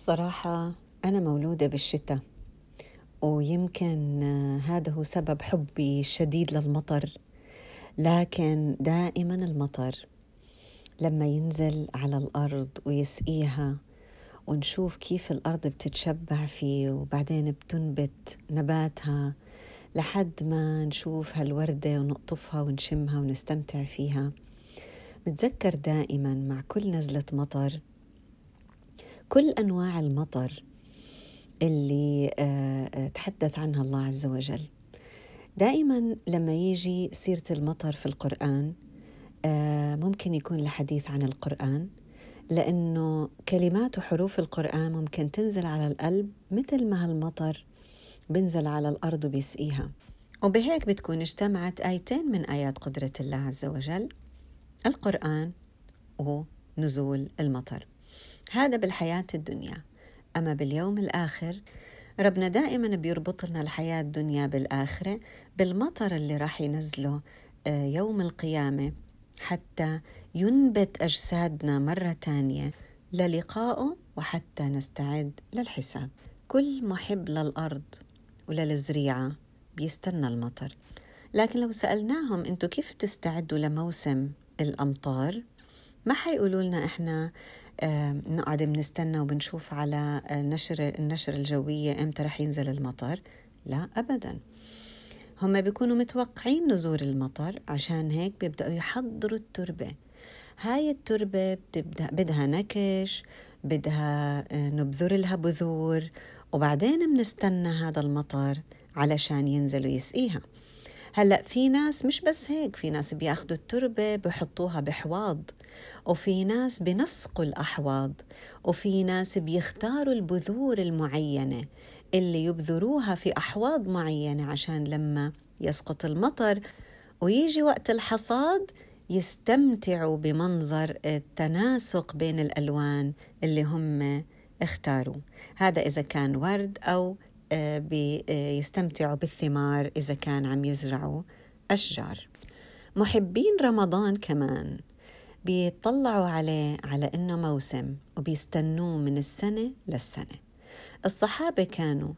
الصراحة أنا مولودة بالشتاء ويمكن هذا هو سبب حبي الشديد للمطر. لكن دائما المطر لما ينزل على الأرض ويسقيها ونشوف كيف الأرض بتتشبع فيه وبعدين بتنبت نباتها لحد ما نشوف هالوردة ونقطفها ونشمها ونستمتع فيها. بتذكر دائما مع كل نزلة مطر كل أنواع المطر اللي آه، آه، تحدث عنها الله عز وجل. دائما لما يجي سيرة المطر في القرآن آه، ممكن يكون الحديث عن القرآن لأنه كلمات وحروف القرآن ممكن تنزل على القلب مثل ما هالمطر بنزل على الأرض وبيسقيها. وبهيك بتكون اجتمعت آيتين من آيات قدرة الله عز وجل القرآن ونزول المطر. هذا بالحياة الدنيا. أما باليوم الآخر ربنا دائما بيربط لنا الحياة الدنيا بالآخرة بالمطر اللي راح ينزله آه، يوم القيامة حتى ينبت أجسادنا مرة تانية للقائه وحتى نستعد للحساب. كل محب للأرض وللزريعة بيستنى المطر. لكن لو سألناهم أنتوا كيف تستعدوا لموسم الأمطار ما حيقولوا لنا إحنا نقعد بنستنى وبنشوف على نشر النشر الجوية إمتى رح ينزل المطر؟ لا أبدا. هم بيكونوا متوقعين نزول المطر عشان هيك بيبدأوا يحضروا التربة. هاي التربة بتبدأ بدها نكش بدها آه، نبذر لها بذور وبعدين بنستنى هذا المطر علشان ينزل ويسقيها. هلأ في ناس مش بس هيك في ناس بياخذوا التربة بحطوها بحواض. وفي ناس بنسقوا الأحواض وفي ناس بيختاروا البذور المعينة اللي يبذروها في أحواض معينة عشان لما يسقط المطر ويجي وقت الحصاد يستمتعوا بمنظر التناسق بين الألوان اللي هم اختاروا. هذا إذا كان ورد أو بيستمتعوا بالثمار إذا كان عم يزرعوا أشجار. محبين رمضان كمان. بيطلعوا عليه على إنه موسم وبيستنوه من السنة للسنة. الصحابة كانوا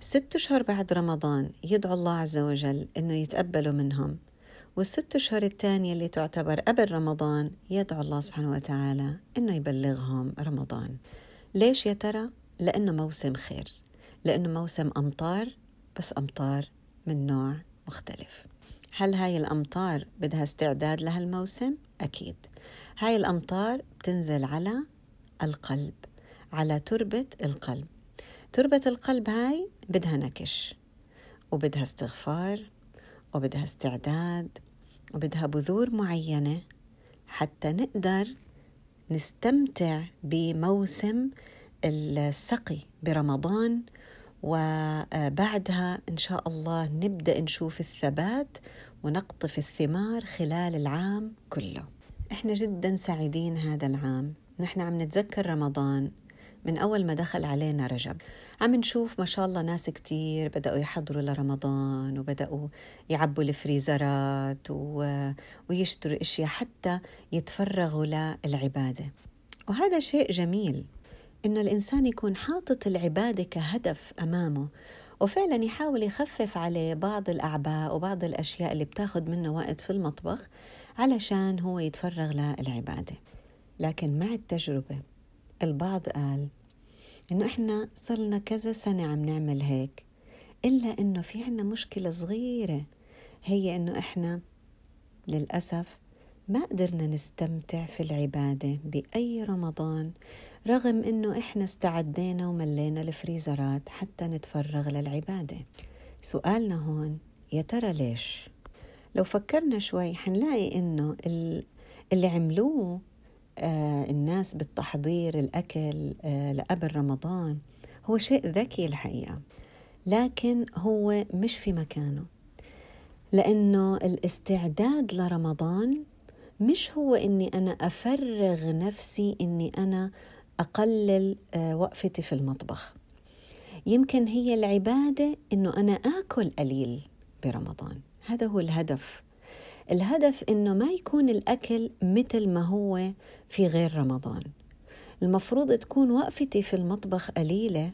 ست أشهر بعد رمضان يدعوا الله عز وجل إنه يتقبلوا منهم والست أشهر الثانية اللي تعتبر قبل رمضان يدعو الله سبحانه وتعالى إنه يبلغهم رمضان. ليش يا ترى؟ لأنه موسم خير لأنه موسم أمطار بس أمطار من نوع مختلف. هل هاي الأمطار بدها استعداد لهالموسم؟ أكيد هاي الأمطار بتنزل على القلب على تربة القلب تربة القلب هاي بدها نكش وبدها استغفار وبدها استعداد وبدها بذور معينة حتى نقدر نستمتع بموسم السقي برمضان وبعدها إن شاء الله نبدأ نشوف الثبات ونقطف الثمار خلال العام كله. إحنا جدا سعيدين هذا العام. نحن عم نتذكر رمضان من أول ما دخل علينا رجب. عم نشوف ما شاء الله ناس كتير بدأوا يحضروا لرمضان وبدأوا يعبوا الفريزرات و... ويشتروا أشياء حتى يتفرغوا للعبادة. وهذا شيء جميل. إنه الإنسان يكون حاطط العبادة كهدف أمامه وفعلا يحاول يخفف عليه بعض الأعباء وبعض الأشياء اللي بتاخد منه وقت في المطبخ علشان هو يتفرغ للعبادة. لكن مع التجربة البعض قال إنه إحنا صرنا كذا سنة عم نعمل هيك إلا إنه في عنا مشكلة صغيرة هي إنه إحنا للأسف ما قدرنا نستمتع في العبادة بأي رمضان رغم إنه إحنا استعدينا وملينا الفريزرات حتى نتفرغ للعبادة. سؤالنا هون يا ترى ليش؟ لو فكرنا شوي حنلاقي إنه اللي عملوه آه الناس بالتحضير الأكل آه لقبل رمضان هو شيء ذكي الحقيقة. لكن هو مش في مكانه. لأنه الاستعداد لرمضان مش هو إني أنا أفرغ نفسي إني أنا أقلل آه، وقفتي في المطبخ. يمكن هي العبادة إنه أنا آكل قليل برمضان. هذا هو الهدف. الهدف إنه ما يكون الأكل مثل ما هو في غير رمضان. المفروض تكون وقفتي في المطبخ قليلة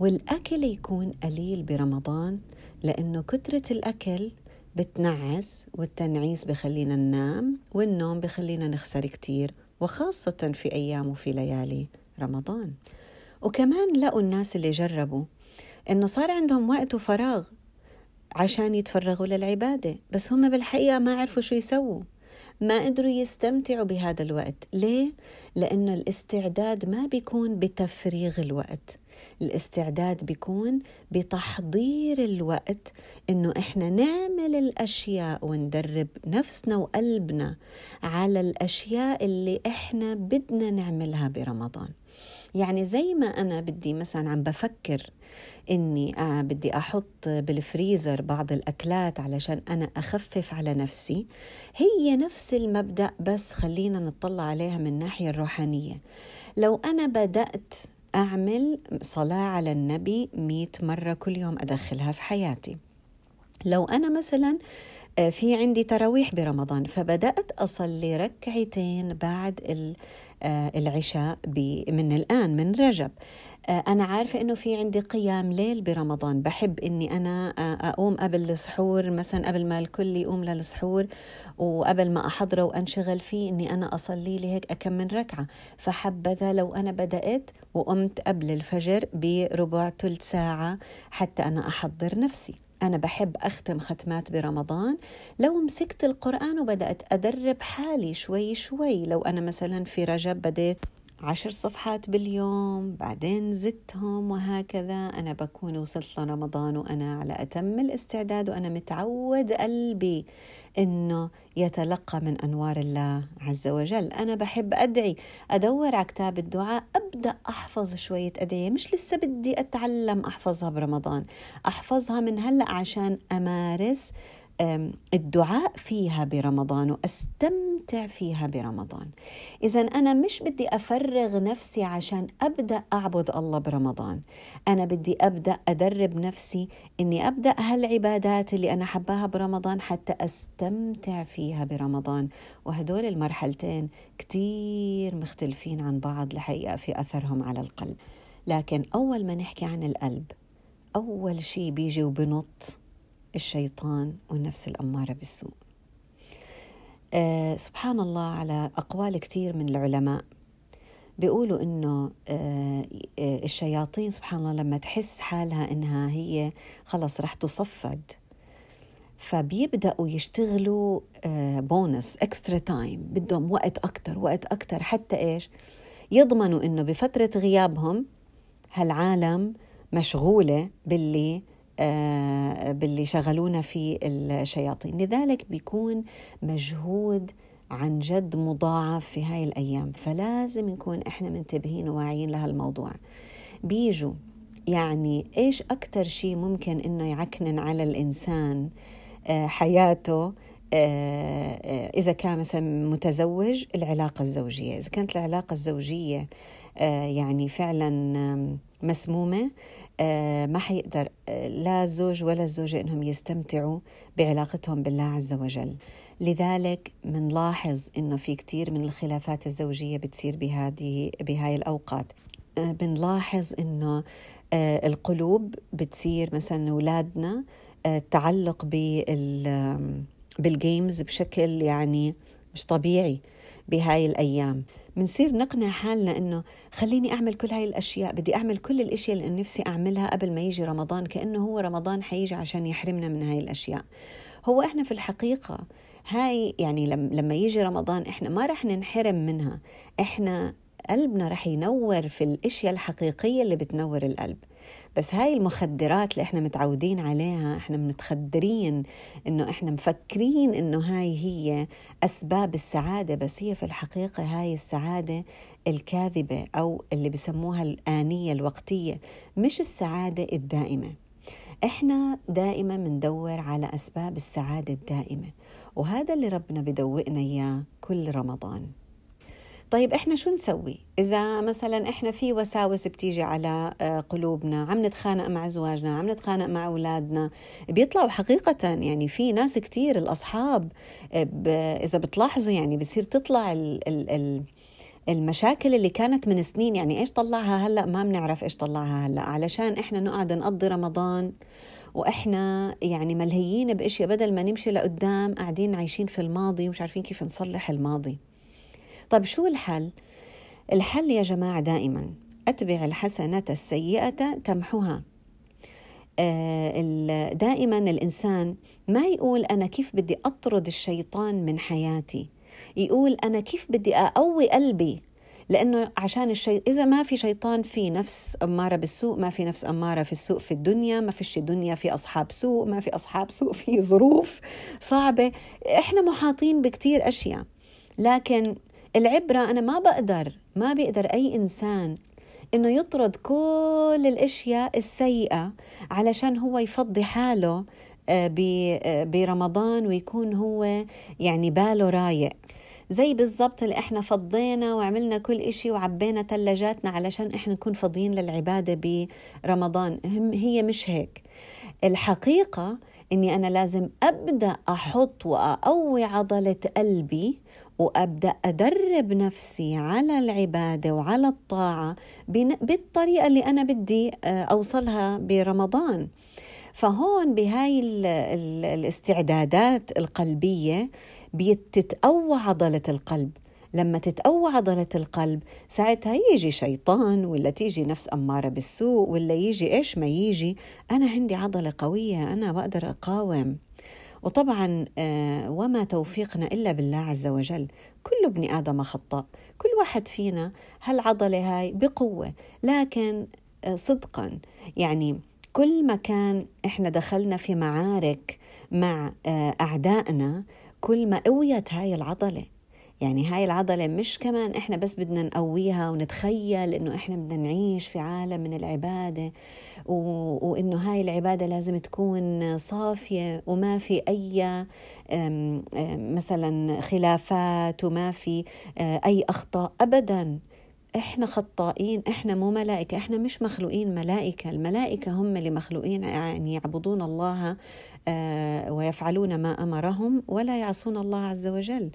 والأكل يكون قليل برمضان لأنه كترة الأكل بتنعس والتنعيس بخلينا ننام والنوم بخلينا نخسر كتير وخاصة في أيام وفي ليالي. رمضان. وكمان لقوا الناس اللي جربوا إنه صار عندهم وقت وفراغ عشان يتفرغوا للعبادة بس هم بالحقيقة ما عرفوا شو يسووا. ما قدروا يستمتعوا بهذا الوقت. ليه؟ لأنه الاستعداد ما بيكون بتفريغ الوقت. الاستعداد بيكون بتحضير الوقت إنه إحنا نعمل الأشياء وندرب نفسنا وقلبنا على الأشياء اللي إحنا بدنا نعملها برمضان. يعني زي ما أنا بدي مثلا عم بفكر إني آه بدي أحط بالفريزر بعض الأكلات علشان أنا أخفف على نفسي هي نفس المبدأ بس خلينا نطلع عليها من الناحية الروحانية. لو أنا بدأت أعمل صلاة على النبي مئة مرة كل يوم أدخلها في حياتي. لو أنا مثلا آه، في عندي تراويح برمضان فبدأت أصلي ركعتين بعد العشاء من الآن من رجب. آه، أنا عارفة إنه في عندي قيام ليل برمضان. بحب إني أنا آه، أقوم قبل السحور مثلا قبل ما الكل يقوم للسحور وقبل ما أحضره وأنشغل فيه إني أنا أصلي لي هيك أكم من ركعة. فحبذا لو أنا بدأت وقمت قبل الفجر بربع ثلث ساعة حتى أنا أحضر نفسي. أنا بحب أختم ختمات برمضان. لو مسكت القرآن وبدأت أدرب حالي شوي شوي لو أنا مثلا في رجب بديت عشر صفحات باليوم بعدين زدتهم وهكذا أنا بكون وصلت لرمضان وأنا على أتم الاستعداد وأنا متعود قلبي إنه يتلقى من أنوار الله عز وجل. أنا بحب أدعي أدور على كتاب الدعاء أبدأ أحفظ شوية أدعية. مش لسه بدي أتعلم أحفظها برمضان أحفظها من هلأ عشان أمارس الدعاء فيها برمضان وأستمتع فيها برمضان. اذا أنا مش بدي أفرغ نفسي عشان أبدأ أعبد الله برمضان. أنا بدي أبدأ أدرب نفسي إني أبدأ هالعبادات اللي أنا حباها برمضان حتى أستمتع فيها برمضان. وهدول المرحلتين كتير مختلفين عن بعض الحقيقة في أثرهم على القلب. لكن أول ما نحكي عن القلب أول شيء بيجي وبنط الشيطان والنفس الأمارة بالسوء. آه سبحان الله على أقوال كثير من العلماء بيقولوا إنه آه الشياطين سبحان الله لما تحس حالها إنها هي خلص رح تصفد فبيبدأوا يشتغلوا آه bonus extra time بدهم وقت أكثر وقت أكثر حتى إيش؟ يضمنوا إنه بفترة غيابهم هالعالم مشغولة باللي آه، باللي شغلونا في الشياطين. لذلك بيكون مجهود عن جد مضاعف في هاي الأيام. فلازم نكون إحنا منتبهين وواعيين لهالموضوع. بيجوا يعني إيش أكتر شيء ممكن إنه يعكنن على الإنسان آه، حياته آه، إذا كان مثلا متزوج العلاقة الزوجية. إذا كانت العلاقة الزوجية يعني فعلا مسمومة آه، ما حيقدر آه، لا الزوج ولا الزوجة إنهم يستمتعوا بعلاقتهم بالله عز وجل. لذلك منلاحظ إنه في كتير من الخلافات الزوجية بتصير بهذه بهاي الأوقات. آه، بنلاحظ إنه القلوب بتصير مثلا أولادنا تعلق بال بالجيمز بشكل يعني مش طبيعي بهاي الأيام. بنصير نقنع حالنا إنه خليني أعمل كل هاي الأشياء بدي أعمل كل الإشياء اللي نفسي أعملها قبل ما يجي رمضان كأنه هو رمضان حيجي عشان يحرمنا من هاي الأشياء. هو إحنا في الحقيقة هاي يعني لما يجي رمضان إحنا ما رح ننحرم منها إحنا قلبنا رح ينور في الأشياء الحقيقية اللي بتنور القلب. بس هاي المخدرات اللي إحنا متعودين عليها إحنا متخدرين إنه إحنا مفكرين إنه هاي هي أسباب السعادة بس هي في الحقيقة هاي السعادة الكاذبة أو اللي بسموها الآنية الوقتية مش السعادة الدائمة. إحنا دائما بندور على أسباب السعادة الدائمة وهذا اللي ربنا بدوقنا إياه كل رمضان. طيب إحنا شو نسوي؟ إذا مثلا إحنا في وساوس بتيجي على آه، قلوبنا عم نتخانق مع زواجنا عم نتخانق مع أولادنا بيطلعوا حقيقه يعني في ناس كتير الأصحاب آه، إذا بتلاحظوا يعني بتصير تطلع ال ال ال المشاكل اللي كانت من سنين. يعني إيش طلعها هلأ؟ ما بنعرف إيش طلعها هلأ. علشان إحنا نقعد نقضي رمضان وإحنا يعني ملهيين بإشياء بدل ما نمشي لقدام قاعدين عايشين في الماضي ومش عارفين كيف نصلح الماضي. طيب شو الحل؟ الحل يا جماعة دائما أتبع الحسنة السيئة تمحها آه، دائما الإنسان ما يقول أنا كيف بدي أطرد الشيطان من حياتي. يقول أنا كيف بدي أقوي قلبي لأنه عشان الشيء إذا ما في شيطان في نفس أمارة بالسوء ما في نفس أمارة في السوء في الدنيا ما فيش دنيا في أصحاب سوء ما في أصحاب سوء في ظروف صعبة. إحنا محاطين بكتير أشياء لكن العبرة أنا ما بقدر ما بيقدر أي إنسان إنه يطرد كل الأشياء السيئة علشان هو يفضي حاله آه، آه، برمضان ويكون هو يعني باله رايق. زي بالضبط اللي إحنا فضينا وعملنا كل إشي وعبينا ثلاجاتنا علشان إحنا نكون فاضيين للعبادة برمضان. هي مش هيك. الحقيقة إني أنا لازم أبدأ أحط وأقوي عضلة قلبي وأبدأ أدرب نفسي على العبادة وعلى الطاعة بالطريقة اللي أنا بدي آه، أوصلها برمضان. فهون بهاي الاستعدادات القلبية بتتقوى عضلة القلب. لما تتقوى عضلة القلب ساعتها يجي شيطان ولا تيجي نفس أمارة بالسوء ولا يجي إيش ما يجي. أنا عندي عضلة قوية أنا بقدر أقاوم. وطبعا آه، وما توفيقنا إلا بالله عز وجل. كل ابن آدم خطاء. كل واحد فينا هالعضلة هاي؟ بقوة. لكن آه، صدقا. يعني كل ما كان إحنا دخلنا في معارك مع آه، أعدائنا كل ما قويت هاي العضلة. يعني هاي العضلة مش كمان إحنا بس بدنا نقويها ونتخيل إنه إحنا بدنا نعيش في عالم من العبادة و... وإنه هاي العبادة لازم تكون صافية وما في أي. مثلا خلافات وما في آه، أي أخطاء أبدا إحنا خطائين إحنا مو ملائكة إحنا مش مخلوقين ملائكة الملائكة هم اللي مخلوقين يعني يعبدون الله آه، ويفعلون ما أمرهم ولا يعصون الله عز وجل.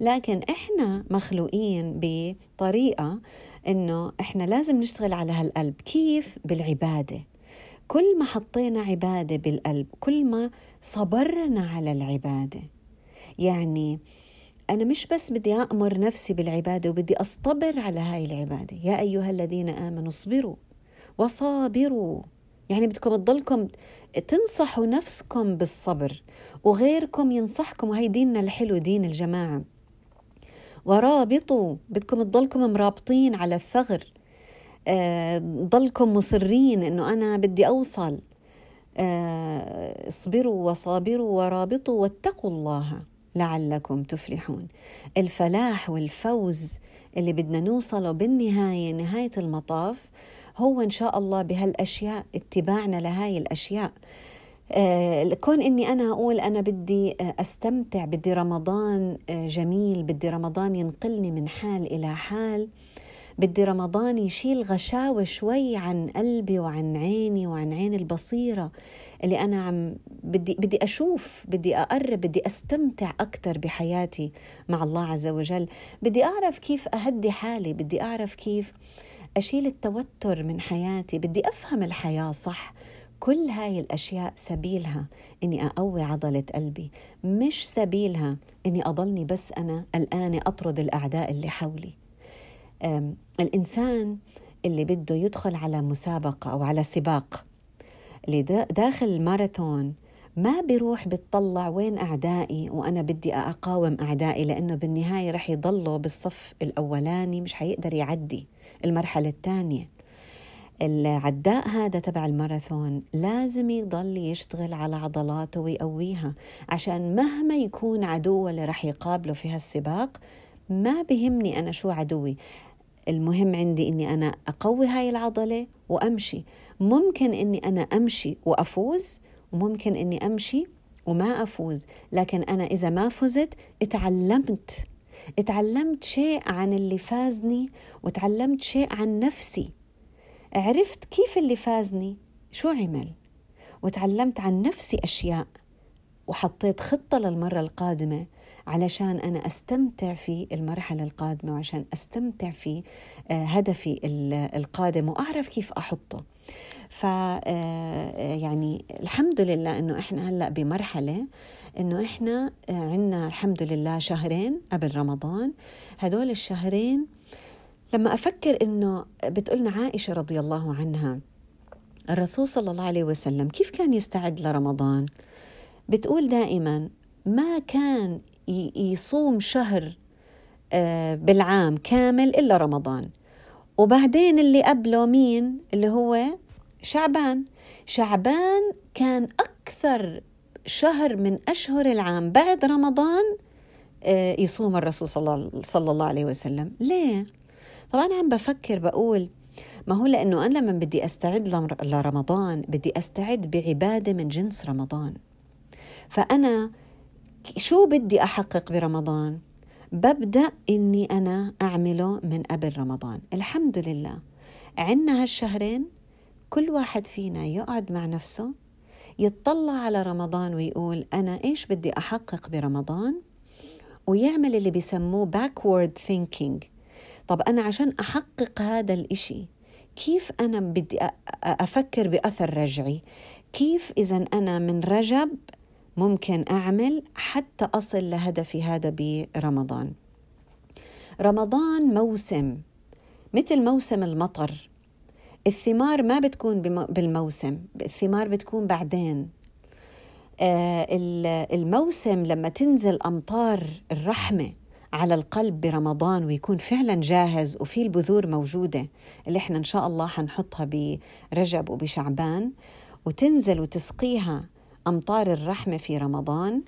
لكن إحنا مخلوقين بطريقة إنه إحنا لازم نشتغل على هالقلب. كيف؟ بالعبادة. كل ما حطينا عبادة بالقلب كل ما صبرنا على العبادة. يعني أنا مش بس بدي أأمر نفسي بالعبادة وبدي أصطبر على هاي العبادة. يا أيها الذين آمنوا اصبروا وصابروا. يعني بدكم تضلكم تنصحوا نفسكم بالصبر وغيركم ينصحكم. وهي ديننا الحلو دين الجماعة. ورابطوا. بدكم تضلكم مرابطين على الثغر. آه، ضلكم مصرين إنه أنا بدي أوصل. آه، اصبروا وصابروا ورابطوا واتقوا الله. لعلكم تفلحون. الفلاح والفوز اللي بدنا نوصله بالنهاية نهاية المطاف هو إن شاء الله بهالأشياء اتباعنا لهاي الأشياء. آه كون إني أنا أقول أنا بدي آه، أستمتع بدي رمضان آه جميل بدي رمضان ينقلني من حال إلى حال بدي رمضان يشيل غشاوة شوي عن قلبي وعن عيني وعن عين البصيرة اللي أنا عم بدي بدي أشوف بدي أقرب بدي أستمتع أكثر بحياتي مع الله عز وجل. بدي أعرف كيف أهدي حالي بدي أعرف كيف أشيل التوتر من حياتي بدي أفهم الحياة صح. كل هاي الأشياء سبيلها إني أقوي عضلة قلبي مش سبيلها إني أضلني بس أنا الآن أطرد الأعداء اللي حولي. الإنسان اللي بده يدخل على مسابقة أو على سباق اللي داخل الماراثون ما بيروح بتطلع وين أعدائي وأنا بدي أقاوم أعدائي لأنه بالنهاية رح يضلوا بالصف الأولاني مش حيقدر يعدي المرحلة الثانية. العداء هذا تبع الماراثون لازم يضل يشتغل على عضلاته ويقويها عشان مهما يكون عدو اللي رح يقابله في هالسباق ما بهمني أنا شو عدوي. المهم عندي إني أنا أقوي هاي العضلة وأمشي. ممكن إني أنا أمشي وأفوز وممكن إني أمشي وما أفوز. لكن أنا إذا ما فزت اتعلمت. اتعلمت شيء عن اللي فازني وتعلمت شيء عن نفسي. عرفت كيف اللي فازني؟ شو عمل؟ وتعلمت عن نفسي أشياء وحطيت خطة للمرة القادمة. علشان أنا أستمتع في المرحلة القادمة وعشان أستمتع في آه، هدفي القادم وأعرف كيف أحطه. ف آه، يعني الحمد لله إنه إحنا هلأ بمرحلة إنه إحنا عندنا الحمد لله شهرين قبل رمضان. هدول الشهرين لما أفكر إنه بتقولنا عائشة رضي الله عنها الرسول صلى الله عليه وسلم كيف كان يستعد لرمضان؟ بتقول دائما ما كان يصوم شهر آه، بالعام كامل إلا رمضان. وبعدين اللي قبله مين؟ اللي هو شعبان. شعبان كان أكثر شهر من أشهر العام بعد رمضان آه، يصوم الرسول صلى الله عليه وسلم. ليه؟ طبعا عم بفكر بقول ما هو لأنه أنا لما بدي أستعد لرمضان بدي أستعد بعبادة من جنس رمضان. فأنا شو بدي أحقق برمضان؟ ببدأ إني أنا أعمله من قبل رمضان الحمد لله. عنا هالشهرين كل واحد فينا يقعد مع نفسه يتطلع على رمضان ويقول أنا إيش بدي أحقق برمضان؟ ويعمل اللي بيسموه backward thinking. طب أنا عشان أحقق هذا الإشي كيف أنا بدي أفكر بأثر رجعي؟ كيف إذا أنا من رجب ممكن أعمل حتى أصل لهدفي هذا برمضان. رمضان موسم مثل موسم المطر. الثمار ما بتكون بالموسم الثمار بتكون بعدين. آه، الموسم لما تنزل أمطار الرحمة على القلب برمضان ويكون فعلا جاهز وفي البذور موجودة اللي إحنا إن شاء الله حنحطها برجب وبشعبان وتنزل وتسقيها أمطار الرحمة في رمضان.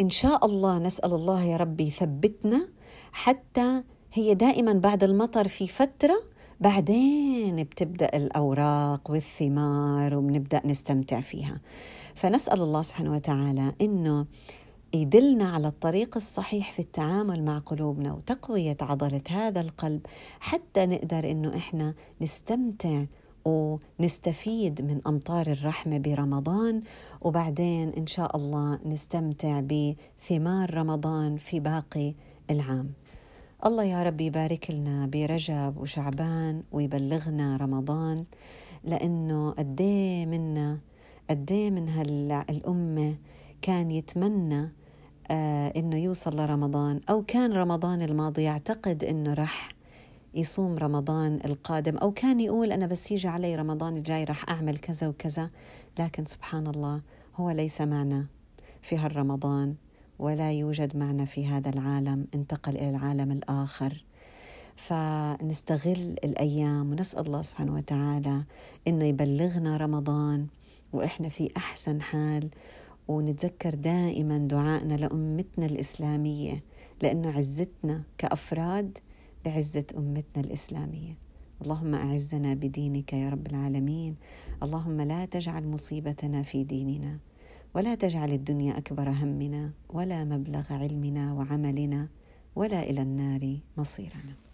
إن شاء الله نسأل الله يا ربي يثبتنا حتى هي دائما بعد المطر في فترة. بعدين بتبدأ الأوراق والثمار وبنبدأ نستمتع فيها. فنسأل الله سبحانه وتعالى إنه يدلنا على الطريق الصحيح في التعامل مع قلوبنا وتقوية عضلة هذا القلب حتى نقدر إنه إحنا نستمتع ونستفيد من أمطار الرحمة برمضان وبعدين إن شاء الله نستمتع بثمار رمضان في باقي العام. الله يا رب يبارك لنا برجب وشعبان ويبلغنا رمضان لأنه قديه منا قديه من هالأمة كان يتمنى آه إنه يوصل لرمضان أو كان رمضان الماضي يعتقد إنه رح يصوم رمضان القادم. أو كان يقول أنا بس يجي علي رمضان الجاي رح أعمل كذا وكذا. لكن سبحان الله هو ليس معنا في هالرمضان ولا يوجد معنا في هذا العالم. انتقل إلى العالم الآخر. فنستغل الأيام ونسأل الله سبحانه وتعالى إنه يبلغنا رمضان وإحنا في أحسن حال. ونتذكر دائما دعائنا لأمتنا الإسلامية لأنه عزتنا كأفراد بعزة أمتنا الإسلامية. اللهم أعزنا بدينك يا رب العالمين. اللهم لا تجعل مصيبتنا في ديننا ولا تجعل الدنيا أكبر همنا ولا مبلغ علمنا وعملنا ولا إلى النار مصيرنا.